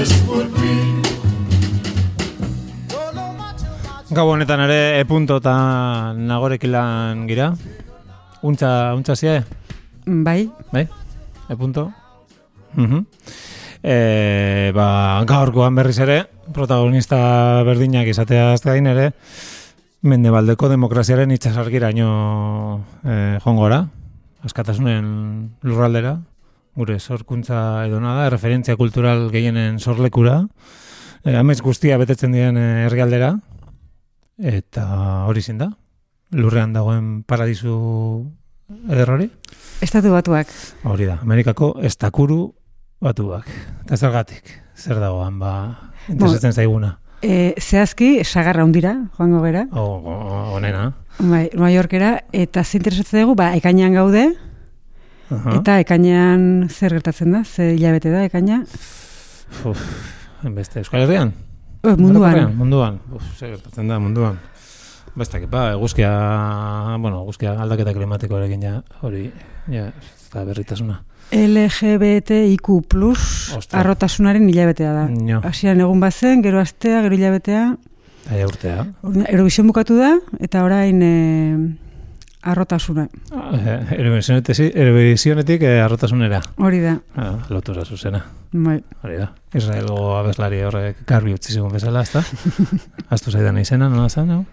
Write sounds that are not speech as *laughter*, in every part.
this would be. Gau honetan ere e punto eta nagorekilan gira. Untza, untza zie, Bai, bai? E punto. Mhm. E, ba, gaurkoan berriz ere, protagonista berdinak izatea azte gain ere, mendebaldeko demokraziaren itxasargiraino e, jongora, askatasunen lurraldera, gure sorkuntza edo nada, referentzia kultural gehienen sorlekura, e, amez guztia betetzen diren e, herrialdera, eta hori zin da, lurrean dagoen paradisu eder hori? estatu batuak. Hori da, Amerikako estakuru batuak. Eta zergatik, zer dagoan, ba, interesatzen zaiguna. E, zehazki, sagarra hundira, joango gera, O, o, onena. bai, Nueva Yorkera, eta ze interesatzen dugu, ba, ekainean gaude, Aha. eta ekainean zer gertatzen da, ze hilabete da, ekaina, Uf, beste, Euskal Herrian? o, munduan. Orokorrean, Munduan. Uf, zer gertatzen da, munduan. Bestak, ba, eguzkia, bueno, eguzkia aldaketa klimatikoarekin ja, hori, ja, ez da berritasuna. LGBTIQ plus Ostra. arrotasunaren hilabetea da. Hasieran egun bazen, gero astea, gero hilabetea, Aia urtea. Eurovision bukatu da, eta orain e, arrotasuna. Eh, Eurovisionetik, Eurovisionetik eh, arrotasunera. Hori da, Ah, lotura zuzena. bai. Hori da. Israelgo abeslari horrek garbi utzi zigun bezala, ezta? *laughs* Aztu zaidan izena, nola zen, hau?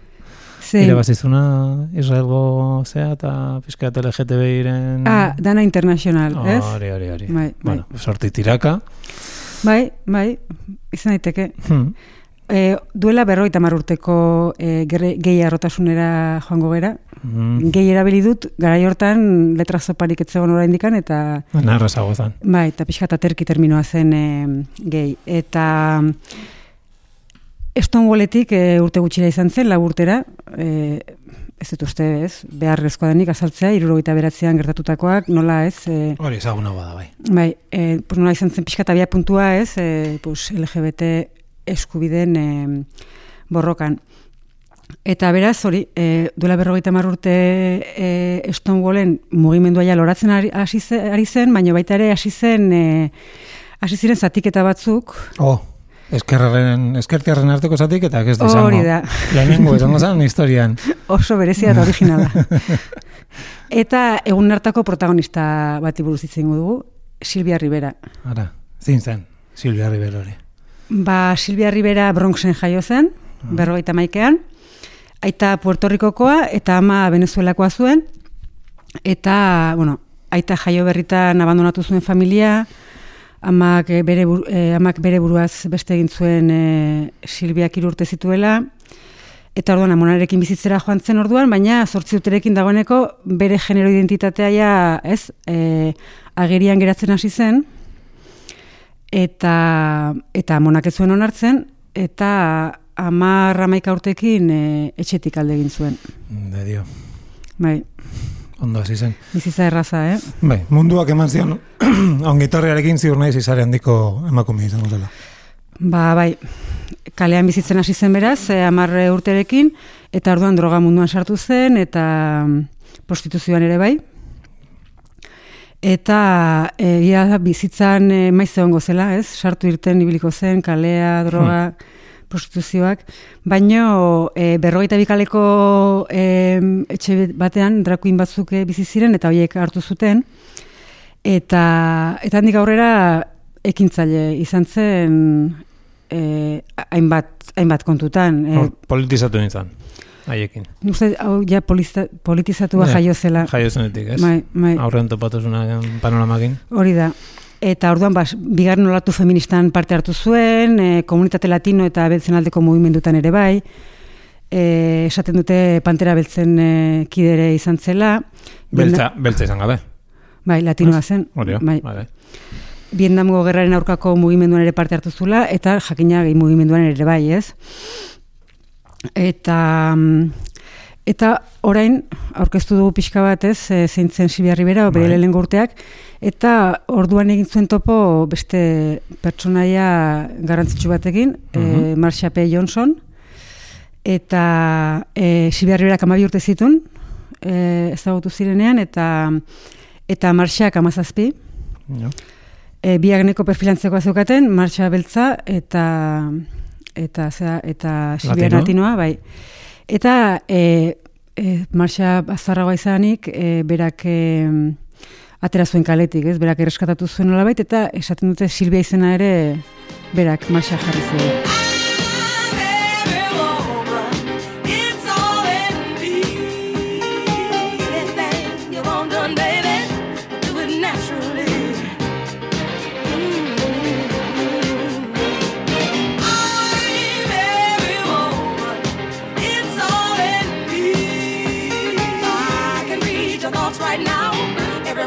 Ze, Irabazizuna Israelgo zea eta pizkat LGTB-iren... ah, dana internacional, ez? Hori, hori, hori. Bai, bai. Bueno, sorti tiraka. Bai, bai, izan daiteke. Hmm. E, duela berroita urteko e, gehi arrotasunera joango gera. Mm. Gehi erabili dut, garai hortan letra zoparik etzegon oraindikan eta Narrazago zen. bai, eta pixka terki terminoa zen e, gehi. Eta Stonewalletik e, urte gutxira izan zen, lau urtera, e, ez dut uste, ez, beharrezkoa denik azaltzea, irurogeita beratzean gertatutakoak, nola ez, e, Hori ezaguna bada, bai. Bai, e, pues nola izan zen pixka eta puntua ez, e, pues LGBT eskubideen e, borrokan. Eta beraz, hori, e, duela berrogeita mar urte e, Stonewallen mugimendua ja loratzen ari, ari zen, baina baita ere hasi zen, e, hasi ziren zatiketa batzuk, Oh, eskerraren, eskertiarren arteko zatik eta ez da izango. Hori da. Lehenengo *laughs* izango zen historian. oso berezia eta originala. *laughs* eta egun hartako protagonista bati buruz hitz dugu, Silvia Rivera. Ara, zin zen, Silvia Rivera hori. Ba, Silvia Rivera Bronxen jaio zen, berrogeita maikean. Aita Puerto Ricokoa eta ama Venezuelakoa zuen. Eta, bueno, aita jaio berritan abandonatu zuen familia, amak eh, bere, buru, eh, amak bere buruaz beste egin zuen eh, Silviak hiru urte zituela, eta orduan amonarekin bizitzera joan zen orduan, baina zortzi urterekin dagoeneko bere genero identitatea ja, ez, eh, agerian geratzen hasi zen, eta eta amonak ez zuen onartzen, eta amar amaika urtekin e, etxetik alde egin zuen. De dio, Bai, ondo hasi zen. bizitza erraza, eh? Bai, munduak eman zion, *clears throat* ongitorriarekin ziur naiz izare handiko emakume izango dela. Ba, bai, kalean bizitzen hasi zen beraz, e, amar urterekin, eta orduan droga munduan sartu zen, eta mm, prostituzioan ere bai. Eta egia da bizitzan e, maiz egongo zela, ez? Sartu irten ibiliko zen, kalea, droga, prostituzioak, baino e, berrogeita bikaleko e, etxe batean drakuin batzuk e, bizi ziren eta horiek hartu zuten, eta eta handik aurrera ekintzaile izan zen e, hainbat, hainbat kontutan. E, politizatu nintzen, haiekin. uste hau ja politizatua Ja, jaio zela. Jaio zenetik, ez? Bai, bai. Aurrean topatuzuna panoramakin. Hori da. Eta orduan, bas, bigarren olatu feministan parte hartu zuen, e, komunitate latino eta beltzen aldeko mugimendutan ere bai, e, esaten dute pantera beltzen e, kidere izan zela. Beltza, beltza izan gabe. Bai, latinoa zen. Hori Bai. bai. Vietnamgo gerraren aurkako mugimenduan ere parte hartu zula, eta jakina gehi mugimenduan ere bai, ez? Eta, mm, eta orain, aurkeztu dugu pixka bat, ez, e, zein zen Silvia Rivera, bere Bai. lehenengo urteak, eta orduan egin zuen topo beste pertsonaia garrantzitsu batekin, e, Marsha P. Johnson, eta e, Silvia Riverak amabi urte zitun, e, ezagutu zirenean, eta eta Marxak amazazpi, Jo. e, biak neko perfilantzeko zeukaten, Marxa beltza eta eta zera, eta Latino. Latinoa, bai. Eta e, e, Marxa azarragoa izanik, e, berak e, atera zuen kaletik, ez? Berak erreskatatu zuen nolabait eta esaten dute Silvia izena ere berak Marxa jarri zuen.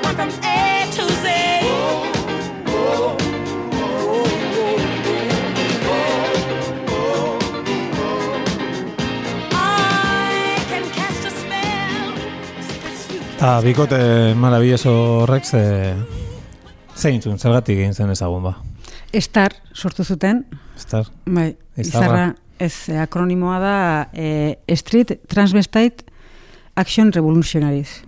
Everyone from A to Z. I can cast a spell. that you Eta bikote maravilloso horrek ze... Zeintzun, zergatik egin zen ezagun ba. Star sortu zuten, Estar, bai, Izarra. izarra, ez, akronimoa da e, Street Transvestite Action Revolutionaries.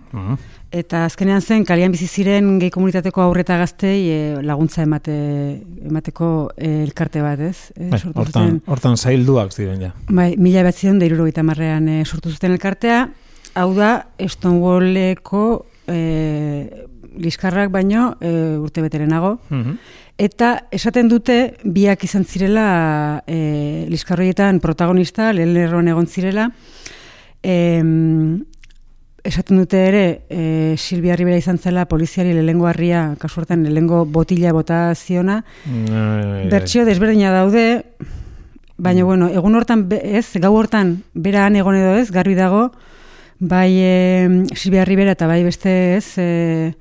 Eta azkenean zen, kalian bizi ziren gehi komunitateko aurreta gaztei e, laguntza emate, emateko e, elkarte bat, ez? E, Bai, hortan, hortan zailduak ziren ja. Bai, mila bat zion da marrean e, sortu zuten elkartea. Hau da, Stonewalleko e, liskarrak baino e, urte beterenago. Mhm. Eta esaten dute biak izan zirela e, liskarroietan protagonista, lehen lerroan egon zirela. Em, esaten dute ere e, Silvia Rivera izan zela poliziari lehengo harria, kasu hortan lehengo botila bota ziona. Bertsio desberdina daude, baina bueno, egun hortan ez, gau hortan bera han egon edo ez, garbi dago, bai e, Silvia Rivera eta bai beste ez, e,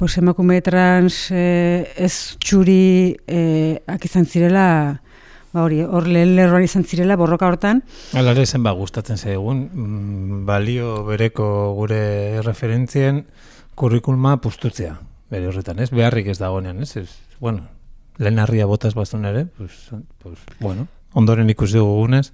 pues emakume trans e, ez txuri e, ak izan zirela, ba hori, hor lehen lerroan izan zirela borroka hortan, Hala ere zenba gustatzen zaigun, mm, balio bereko gure referentzien kurrikulma pustutzea, bere horretan, ez? Beharrik ez dagoenean, ez? ez bueno, lehen harria botaz bazun ere, pues, pues, bueno, ondoren ikusi dugunez,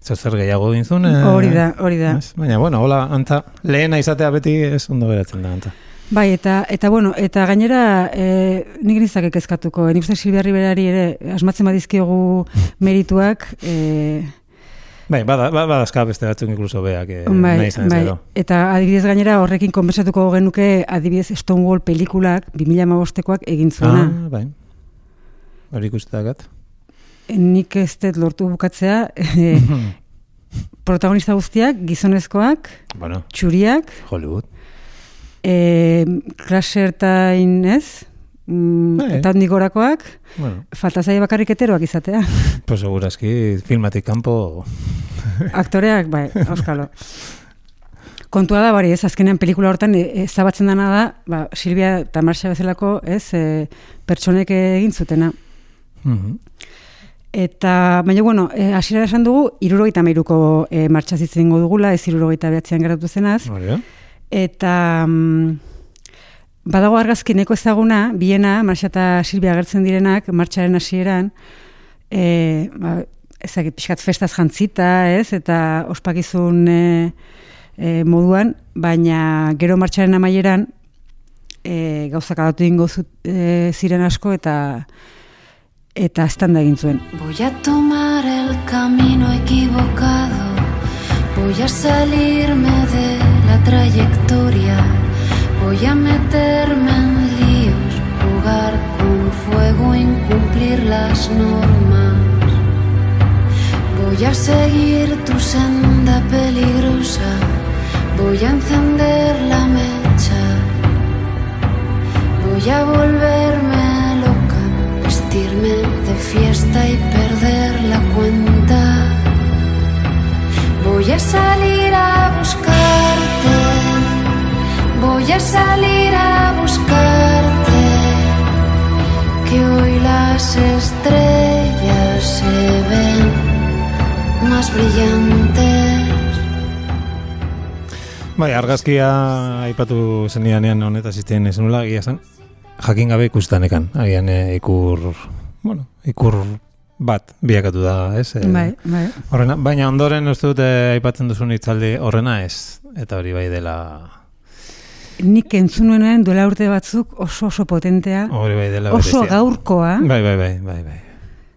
zer zer gehiago dintzun. eh, hori da, hori da. ez? Baina, bueno, hola, anta, lehena izatea beti ez ondo geratzen da, anta. Bai, eta, eta bueno, eta gainera e, nik nizak kezkatuko, nik uste Silvia Riberari ere asmatzen badizkiogu merituak, e, Bai, bada, ba- badazka beste batzuk inkluso beak eh, bai, nahi izan bai. zero. Eta adibidez gainera horrekin konbesatuko genuke adibidez Stonewall pelikulak 2015koak egin zuena. Ah, bai. Hori ikustetak Nik ez dut lortu bukatzea, e, *laughs* protagonista guztiak, gizonezkoak, bueno, txuriak, Hollywood. E, klasertain ez, mm, Bai. eta handik gorakoak, Bueno, falta zaie bakarrik heteroak izatea. *laughs* pues segurazki filmatik kanpo Aktoreak, bai, auskalo. Kontua da, bari, ez, azkenean pelikula hortan e, ezabatzen dana da, ba, Silvia eta Marxa bezalako, ez, e, pertsonek egin zutena. Mhm. Eta, baina, bueno, e, hasiera esan dugu, irurogeita meiruko e, martxa zitzen dugula, ez irurogeita behatzean geratu zenaz. Da? Eta mm, badago argazki neko ezaguna, biena, Marxa eta Silvia agertzen direnak, martxaren hasieran, e, ba, ezagit, pixkat festaz jantzita, ez, eta ospakizun e, e, moduan, baina gero martxaren amaieran e, gauzak adatu ingo zut, e, ziren asko eta eta estanda egin zuen. Voy a tomar el camino equivocado, voy a salirme de voy a meterme en líos, jugar con fuego, incumplir las normas. Voy a seguir tu senda peligrosa, voy a encender la mecha, voy a volverme loca, vestirme de fiesta y perder la cuenta. Voy a salir a buscarte, voy a salir a buscarte. que hoy las estrellas se ven más brillantes. Bai, argazkia aipatu zenidanean honetaz izten ezenula, egia zen, jakin gabe ikustanekan, agian eh, ikur, bueno, ikur bat biakatu da, ez? Eh, Bai, bai. Horrena, baina ondoren uste dute aipatzen duzun hitzaldi horrena ez, eta hori bai dela, Nik entzun nuenean duela urte batzuk oso oso potentea, hori bai dela oso berezia. gaurkoa, Bai, bai, bai, bai, bai.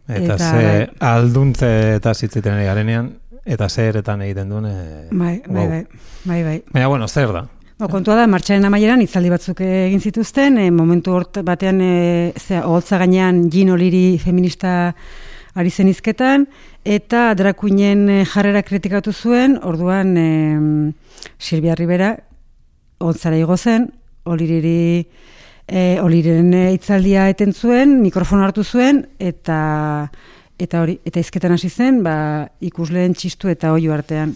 Eta, Eta, ze bai. alduntze eta zitziten ari garenean, eta zeretan egiten duen, eh, bai, bai, wow. bai, bai, bai. Baina, bueno, zer da? Bo, kontua da, martxaren amaieran hitzaldi batzuk egin zituzten, e, momentu hort batean, e, zera, gainean Jean Oliri feminista ari zen izketan, eta drakuinen e, jarrera kritikatu zuen, orduan e, Silvia Rivera oholtzara igo zen, Oliriri e, Oliren e, hitzaldia eten zuen, mikrofono hartu zuen, eta eta hori eta hizketan hasi zen, ba, ikusleen txistu eta oihu artean.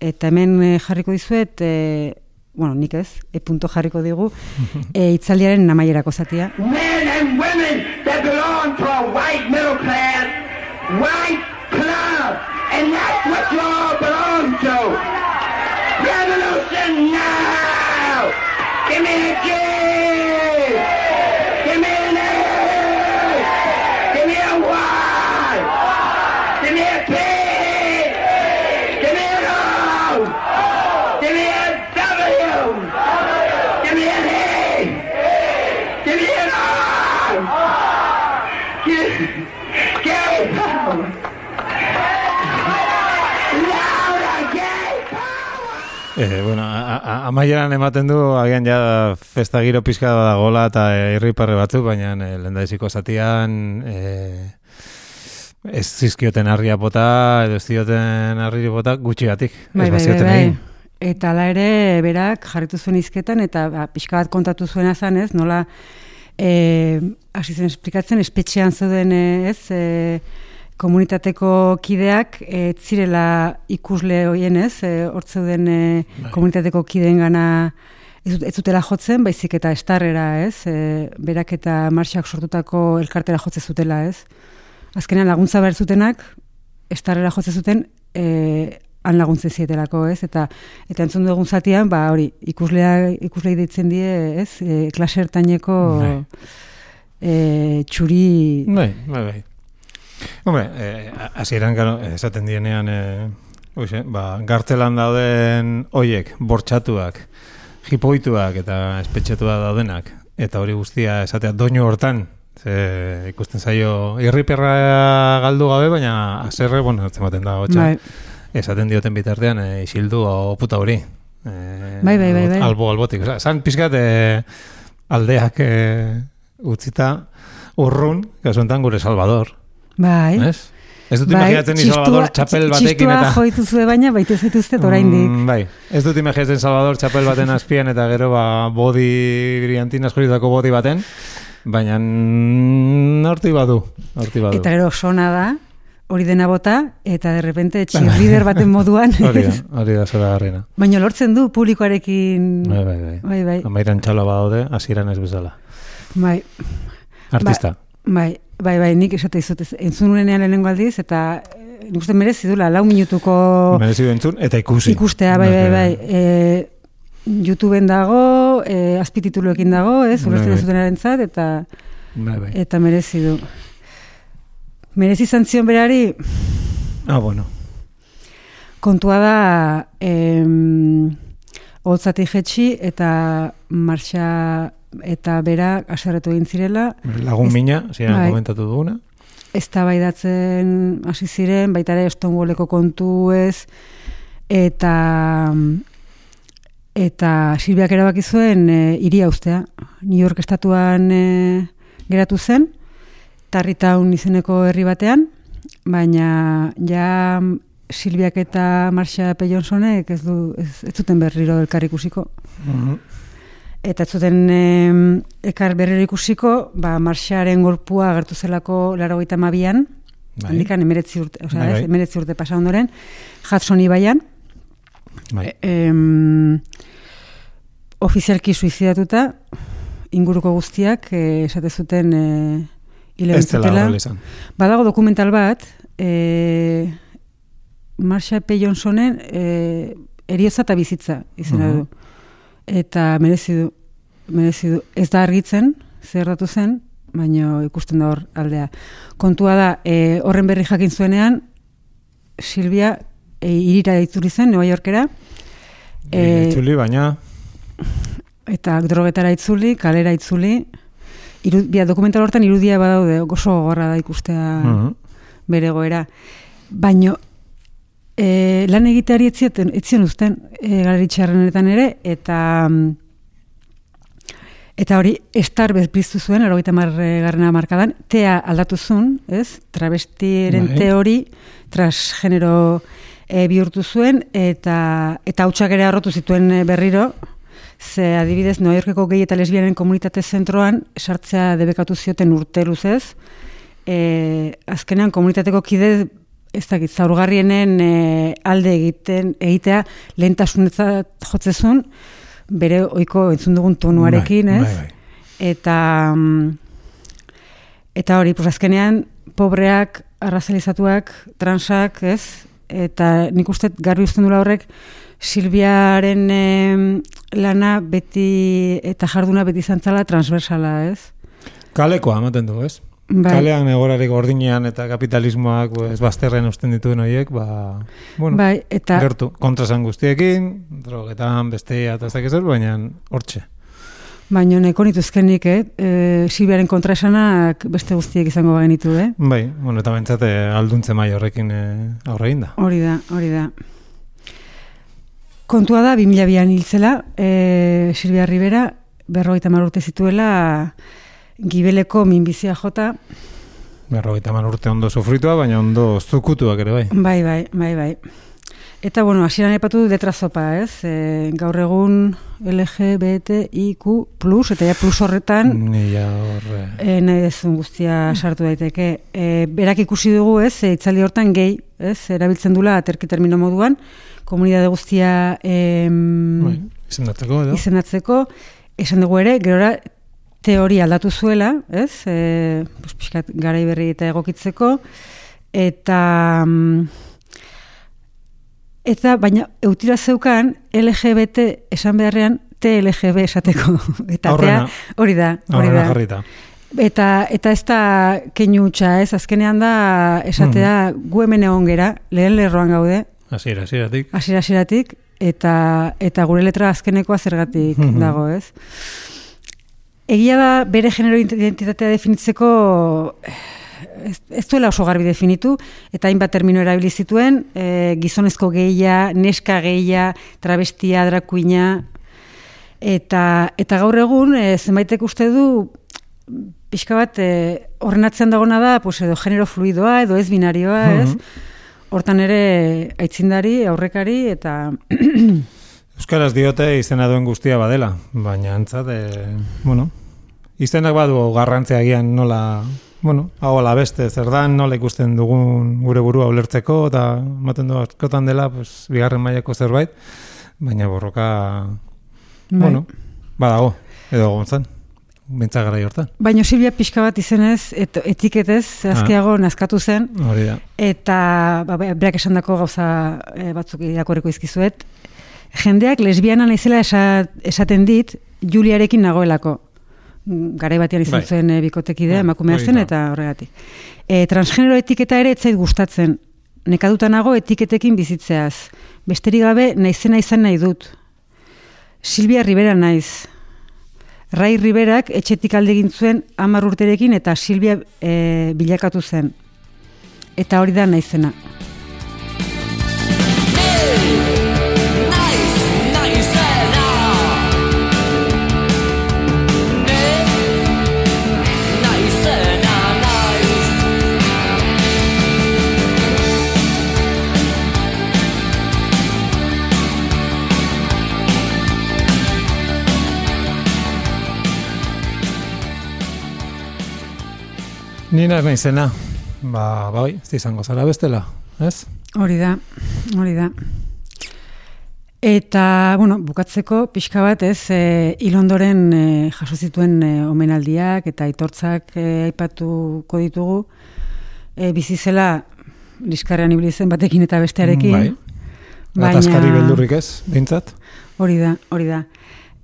Eta hemen e, jarriko dizuet, e, bueno, nik ez, e punto jarriko digu, *laughs* e, itzaldiaren amaierako zatia. men and women that belong to a white middle class, white club, and that's what you all belong to. Revolution now! Give me a kiss! Eh, bueno, amaieran ematen du, agian ja festa giro pizka dagola eta irriparre batzuk, baina eh, lehendaiziko zatian eh, ez zizkioten harria bota, edo ez zioten harri bota gutxigatik. Bai, bai, bai, bai. Eta ala ere, berak jarritu zuen izketan, eta ba, pixka bat kontatu zuena zan, ez, nola, e, hasi zen esplikatzen, espetxean zeuden, ez, e, komunitateko kideak, e, zirela ikusle hoien, ez, e, hor zeuden e, komunitateko kideen gana, ez, zutela jotzen, baizik eta estarrera, ez, e, berak eta marxak sortutako elkartera jotze zutela, ez. Azkenean laguntza behar zutenak, estarrera jotze zuten, e, han laguntze zietelako, ez? Eta eta entzun dugun zatian, ba hori, ikuslea ikuslei deitzen die, ez? E, klase ertaineko Bai. e, txuri Bai, bai, bai. Hombre, eh, hasieran gero, esaten dienean, eh, oixe, ba, gartzelan dauden hoiek, bortxatuak, jipoituak eta espetxatuak daudenak, eta hori guztia esatea doinu hortan, ze ikusten zaio irriperra galdu gabe, baina azerre, bueno, hartzen baten da, hotxa, Bai. esaten dioten bitartean, eh, isildu o puta hori. Eh, Bai, bai, bai, bai. Albo, albotik. Osa, zan pizkat eh, aldeak eh, utzita urrun, kasu honetan gure Salvador. Bai. Ez? Ez dut imaginatzen ni Salvador txapel batekin txistua eta... joitu zue baina, baita ez dituzte oraindik. Mm, bai, ez dut imaginatzen Salvador txapel baten azpian eta gero ba, body brillantin askoritako body baten, baina mm, horti badu, horti badu. Eta gero sona da, hori dena bota, eta de repente cheerleader baten moduan. *laughs* Hori da, hori da zora garrena. Baina lortzen du publikoarekin... Bai, bai, bai. Bai, bai. Amairan txalo badaude, hasieran ez bezala. Bai. Artista. Bai, bai, bai, nik esate dizut, ez- entzun nuenean lehenengo aldiz, eta eh, nik uste merezi dula, lau minutuko Merezi du entzun, eta ikusi. ikustea, bai, bai, bai. E, YouTubeen dago, e, azpitituluekin dago, ez, Bai, ulertzen bai. zutenaren zat, eta, Bai, bai. eta merezi du. Merezi izan zion berari, Ah, bueno. kontua da, em, holtzatik jetxi, eta marxa eta bera aserretu egin zirela, Lagun Ez- mina, ziren bai. komentatu duguna. eztabaidatzen hasi ziren, baita ere Stonewalleko kontu ez, eta eta Silbiak erabaki zuen e, iria ustea. New York estatuan e, geratu zen, Tarrytown izeneko herri batean, baina ja Silbiak eta Marsha P. Johnsonek ez, du, ez, ez zuten berriro elkar ikusiko. Mhm. Eta zuten em, ekar berriro ikusiko, ba, Marxaren gorpua agertu zelako laro gaita mabian, Bai. handikan emeretzi urte, osea, Bai, bai. emeretzi urte pasa ondoren, Hudson ibaian, Bai. e, em, ofizialki suizidatuta, inguruko guztiak, e, esate zuten, e, hile izan. Badago dokumental bat, e, Marsha P. Johnsonen e, eriotza eta bizitza izena Mhm. du. Eta merezi du, merezi du. Ez da argitzen, zer datu zen, baina ikusten da hor aldea. Kontua da, e, horren berri jakin zuenean, Silvia e, irira itzuli zen, Nueva Yorkera, E, Itzuli, baina eta drogetara itzuli, kalera itzuli, Iru, bia, dokumental hortan irudia badaude, oso gogorra da ikustea Mhm. bere goera. Baino, e, lan egiteari etzieten, etzien uzten e, galeritxarrenetan ere, eta mm, eta hori estar bezpiztu zuen, erogeita garrena markadan, tea aldatu zuen, ez? Travestieren Bai. te hori, transgenero e, bihurtu zuen, eta eta hautsak ere arrotu zituen e, berriro, ze adibidez, New Yorkeko gehi eta lesbianen komunitate zentroan, sartzea debekatu zioten urte luzez, e, azkenean komunitateko kide ez dakit, zaurgarrienen e, alde egiten egitea lehentasunetza jotzezun, bere oiko entzun dugun tonuarekin, Bai, ez? bai, bai. Eta mm, eta hori, pues azkenean pobreak, arrazalizatuak, transak, ez? Eta nik uste garbi uzten dula horrek Silviaren em, lana beti eta jarduna beti zantzala transversala, ez? Kalekoa ematen du, ez? Bai. Kalean egorarik gordinean eta kapitalismoak pues, bazterren usten dituen horiek, ba, bueno, bai, eta gertu, kontrasan guztiekin, drogetan, bestea, eta ez dakiz baina hortxe. Baina neko nituzkenik, eh? E, Silbiaren kontraesanak beste guztiek izango bagenitu, eh? Bai, bueno, eta bentsate alduntze mai horrekin eh, aurre da. Hori da, hori da. Kontua da, 2002an hiltzela, e, Silvia Rivera, berrogeita mar urte zituela, gibeleko minbizia jota, Berrogeita man urte ondo sufritua, baina ondo zukutuak ere bai. bai, bai, bai, bai. Eta, bueno, hasieran epatu du detrazopa, ez? E, gaur egun LGBTIQ plus, eta ja plus horretan, Ni ja horre... E, nahi dezun guztia sartu daiteke. E, berak ikusi dugu, ez, e, itzaldi hortan gehi, ez, erabiltzen dula aterki termino moduan, komunidade guztia em, Bai, izendatzeko edo? izendatzeko, esan dugu ere, gerora teori aldatu zuela, ez, e, pues, pixkat garai berri eta egokitzeko, eta mm, eta baina eutira zeukan LGBT esan beharrean TLGB esateko. *laughs* Eta Aurrena. tea, hori da, hori da. jarrita. Eta, eta ez da keinu hutsa, ez? Azkenean da esatea gu hemen egon gera, lehen lerroan gaude, Hasiera, hasieratik. hasiera hasieratik eta eta gure letra azkenekoa zergatik Mhm. dago, ez? Egia da bere genero identitatea definitzeko ez, ez duela oso garbi definitu eta hainbat termino erabili zituen, e, gizonezko gehia, neska gehia, travestia, drakuina eta eta gaur egun e, zenbaitek uste du pixka bat e, horren atzean dagona da pues, edo genero fluidoa edo ez binarioa, ez? Hortan ere aitzindari, aurrekari eta *clears throat* Euskaraz diote izena duen guztia badela, baina antzat, e, bueno, izenak badu garrantzea agian nola, bueno, hau ala beste, zer dan, nola ikusten dugun gure burua ulertzeko, eta ematen du askotan dela, pues, bigarren mailako zerbait, baina borroka, bai. bueno, badago, edo gontzan, bentsa gara hortan. Baina Silvia pixka bat izenez, et, etiketez, zehazkiago naskatu zen, Hori da. eta ba, ba, berak esandako gauza e, batzuk irakorriko izkizuet. Jendeak lesbiana naizela esa, esaten dit, Juliarekin nagoelako. Garai batean izan Bai. zuen e, bikotekidea, Bai, emakumea zen, eta horregatik. E, transgenero etiketa ere etzait gustatzen. Nekaduta nago etiketekin bizitzeaz. Besterik gabe naizena izan nahi dut. Silvia Rivera naiz. Rai Riberak etxetik alde egin zuen hamar urterekin eta Silvia e, bilakatu zen. Eta hori da naizena. Ni naiz naizena, ba, bai, ez izango zara bestela, ez? Hori da, hori da. Eta, bueno, bukatzeko pixka bat ez, e, ilondoren e, jaso zituen e, omenaldiak eta aitortzak e, aipatuko ditugu. E, bizi zela, liskarrean ibili zen batekin eta bestearekin. Bai. Atazkari beldurrik ez, bintzat? Hori da, hori da.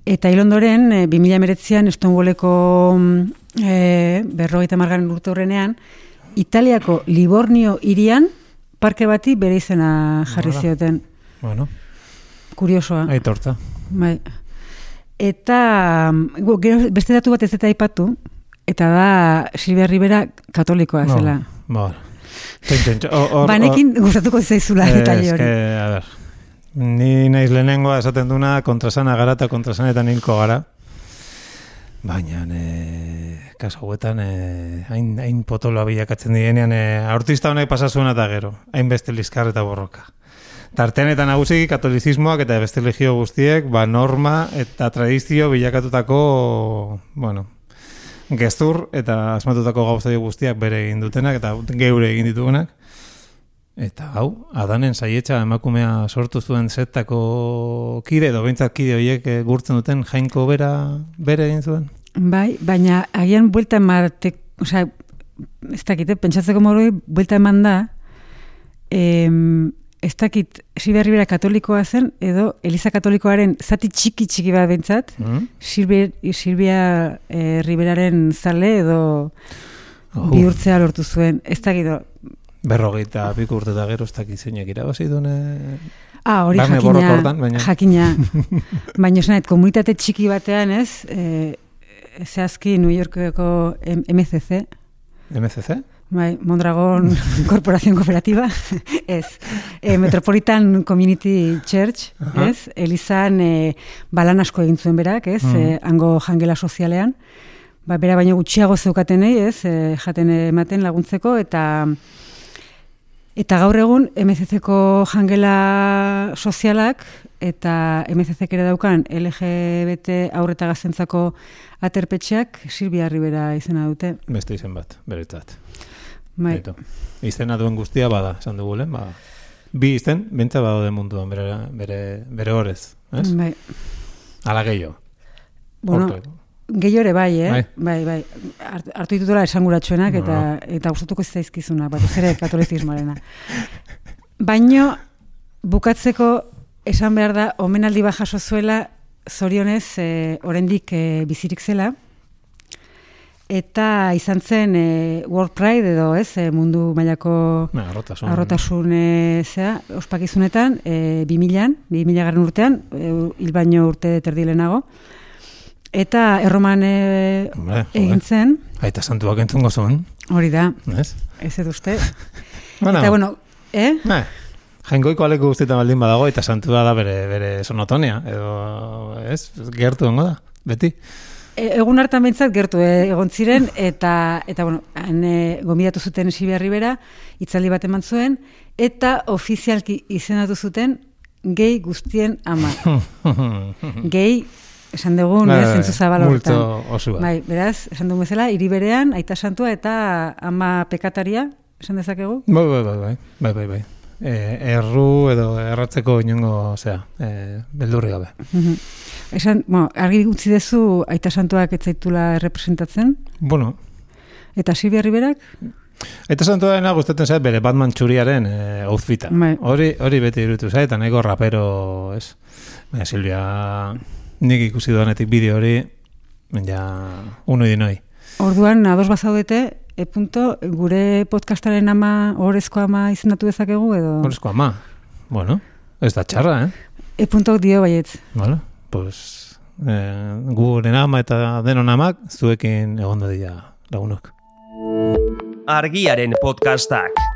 Eta ilondoren, e, 2008an, Stonewalleko mm, e, berrogeita margaren urte horrenean, Italiako Livornio irian parke bati bere izena jarri Hala. zioten. Bueno, Kuriosoa. aitortza. Bai. Eta mm, gero beste datu bat ez eta aipatu, eta da Silvia Rivera katolikoa zela. Ba. Hor- hor- Banekin gustatuko zaizula Eh, hori. eske, a ber, ni naiz lehenengoa esaten duna kontrasana gara eta kontrasanetan hilko gara. Baina, e, kaso hauetan, e, hain, hain potoloa bilakatzen dienean, e, aurtista honek pasa zuena eta gero, hainbeste liskar eta borroka. Tartean eta nagusiki katolizismoak eta beste religio guztiek, ba norma eta tradizio bilakatutako, bueno, gestur eta asmatutako gauzaio guztiak bere egin dutenak eta geure egin ditugunak. Eta hau, adanen saietxa emakumea sortu zuen zetako kide, edo behintzat kide horiek eh, gurtzen duten jainko bera, bere egin zuen. Bai, baina agian buelta ematek, osea, ez dakit, eh, pentsatzeko modu buelta eman da, em, ez dakit, Silvia Rivera katolikoa zen, edo Eliza katolikoaren zati txiki txiki bat bentsat, Mm? Silvia, Silvia eh, Riberaren zale edo Oh. bihurtzea lortu zuen, ez dakit, Berrogeita piko urte eta gero ez dakit zeinek irabazi dune... Ah, hori Barne jakina, baina- jakina. *laughs* baina esan nahi, komunitate txiki batean ez, e, zehazki New Yorkeko MCC, MCC? bai, Mondragon *laughs* Corporación Cooperativa, *laughs* ez, e, Metropolitan Community Church, Aha. ez, Elizan e, balan asko egin zuen berak, ez, Mhm. e, hango jangela sozialean, ba, bera baino gutxiago zeukatenei, ez, e, jaten ematen laguntzeko, eta Eta gaur egun MCC-ko jangela sozialak eta MCC ere daukan LGBT aurreta gaztentzako aterpetxeak Silvia Rivera izena dute. Beste izen bat, beretzat. Bai. Beto. Izena duen guztia bada, esan dugu lehen, ba, bi izen, bentsa badaude munduan, bere, bere, bere horez, ez? Bai. Ala gehiago. Bueno, Hortu. Ere bai, eh? Bai. Bai, bai. Hart- Hartu ditutela esanguratsuenak eta eta gustatuko zaizkizuna, batez ere katolizismoarena. Baino bukatzeko esan behar da omenaldi bat jaso zuela zorionez eh, oraindik eh, bizirik zela eta izan zen eh, World Pride edo ez eh, mundu mailako Na, arrotasun. arrotasun e, zea, ospakizunetan, e, 2000an, 2000 garren urtean, e, hil baino urte terdilenago, eta erroman e, egin zen, Aita santuak entzungo zuen, hori da, ez? ez edo uste. *laughs* Bueno, Eta, bueno, eh? Eh, jainkoiko aleko guztietan baldin badago eta santua da bere, bere sonotonia, edo, ez, gertu dengo da, beti. E, egun hartan behintzat gertu eh, egon ziren, eta, eta bueno, han, e, gomidatu zuten Silvia Rivera, itzaldi bat eman zuen, eta ofizialki izendatu zuten gehi guztien ama. *laughs* gehi, esan dugun, Bai, ez, bai, zentzu zabal multzo horretan. oso bat. Bai, beraz, esan dugun bezala, hiri berean, aita santua eta ama pekataria, esan dezakegu? Bai, bai, bai, bai, bai, bai, bai. E, erru edo erratzeko inongo, osea, e, beldurri gabe. Esan, bueno, argi utzi dezu aita santuak ez zaitula representatzen, Bueno, eta Silvia Riberak, Eta santua dena gustatzen zait bere Batman txuriaren e, outfita. Bai. Hori, hori beti irutu zait, eta nahiko rapero, ez? Baina Silvia, nik ikusi duanetik bideo hori, ja, unoi dinoi. orduan, ados bazaudete, e punto, gure podcastaren ama, horrezko ama izendatu dezakegu, edo... Horrezko ama. Bueno, ez da txarra, eh? E punto dio baietz. Vale, pues, eh, guren ama eta denon amak, zuekin egonda dira lagunok. Argiaren podcastak.